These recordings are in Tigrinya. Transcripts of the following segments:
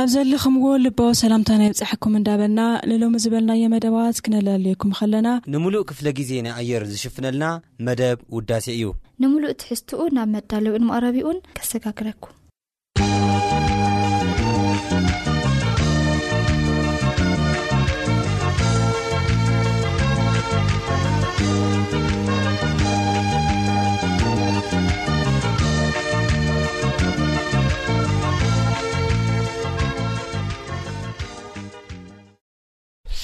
ኣብ ዘለኽምዎ ልባዊ ሰላምታና ይብጻሕኩም እንዳበልና ንሎሚ ዝበልናዮ መደባት ክነላልየኩም ከለና። ንምሉእ ክፍለ ግዜ ናይ ኣየር ዝሽፍነልና መደብ ውዳሴ እዩ። ንምሉእ ትሕዝትኡ ናብ መዳለዊኡን መቕረቢኡን ከሰጋግረኩም።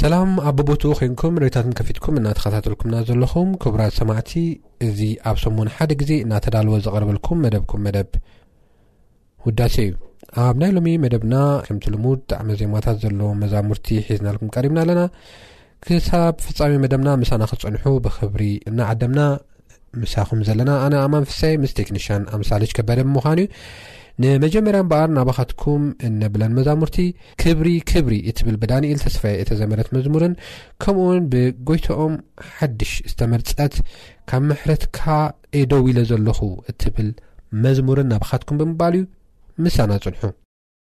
ሰላም ኣብ ቦቦትኡ ኮንኩም ሬድዮታትን ከፊትኩም እናተኸታተልኩምና ዘለኹም ክቡራት ሰማዕቲ እዚ ኣብ ሰሙን ሓደ ግዜ እናተዳለወ ዝቐርበልኩም መደብኩም መደብ ውዳሴ እዩ ኣብ ናይ ሎሚ መደብና ከምቲ ልሙድ ጣዕሚ ዜማታት ዘለዎ መዛሙርቲ ሒዝናልኩም ቀሪብና ኣለና ክሳብ ፍጻሜ መደብና ምሳና ክጸንሑ ብክብሪ እናዓደምና ምሳኹም ዘለና ኣነ ኣማን ፍሳይ ምስ ቴክኒሽያን ኣምሳልች ከበደ ብምዃን እዩ ንመጀመርያ እምበኣር ናባኻትኩም እነብለን መዛሙርቲ ክብሪ ክብሪ እትብል ብዳንኤል ተስፋየ እተዘመረት መዝሙርን ከምኡ ውን ብጎይታኦም ሓድሽ ዝተመርፀት ካብ ምሕረትካ ኤደው ኢለ ዘለኹ እትብል መዝሙርን ናባኻትኩም ብምባል እዩ ምሳና ፅንሑ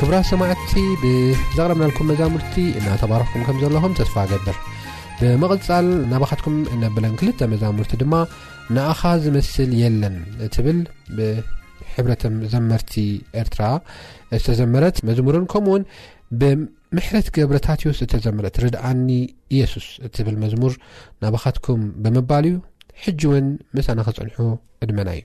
ክብራ ሰማዕቲ ብዘቕረብናልኩም መዛሙርቲ እናተባረኽኩም ከም ዘለኹም ተስፋ ገብር ብመቕፃል ናባኻትኩም እነብለን ክልተ መዛሙርቲ ድማ ንኣኻ ዝመስል የለን እትብል ብሕብረተ ዘመርቲ ኤርትራ ዝተዘመረት መዝሙርን ከምኡውን ምሕረት ገብረታትዮስ እተዘምረት ርድኣኒ ኢየሱስ እትብል መዝሙር ናባኻትኩም ብምባል እዩ ሕጂ እውን ምሳና ክጽንሑ ዕድመና እዩ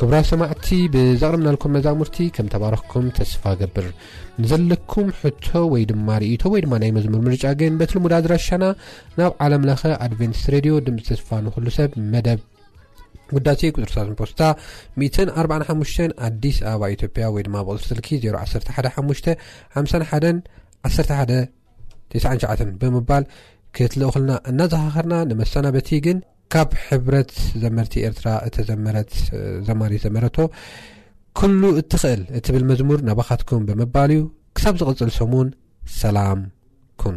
ክብራት ሰማዕቲ ብዘቕርብናልኩም መዛሙርቲ ከም ተባረኽኩም ተስፋ ገብር ንዘለኩም ሕቶ ወይ ድማ ርእቶ ወይ ድማ ናይ መዝሙር ምርጫ ግን በቲ ልሙድ ኣድራሻና ናብ ዓለምለኸ ኣድቨንቲስ ሬድዮ ድምፂ ተስፋ ንኩሉ ሰብ መደብ ውዳሴ ቁፅሪ ሳጥን ፖስታ 145 ኣዲስ ኣበባ ኢትዮጵያ ወይ ድማ ብቕፅሪ ስልኪ 015511199 ብምባል ክትልእኹልና እናዘኻኸርና ንመሰናበቲ ግን ካብ ሕብረት ዘመርቲ ኤርትራ እተዘመረት ዘማሪ ዘመረቶ ኩሉ እትኽእል እትብል መዝሙር ናባኻትኩም ብምባል እዩ ክሳብ ዝቕፅል ሰሙን ሰላም ኩኑ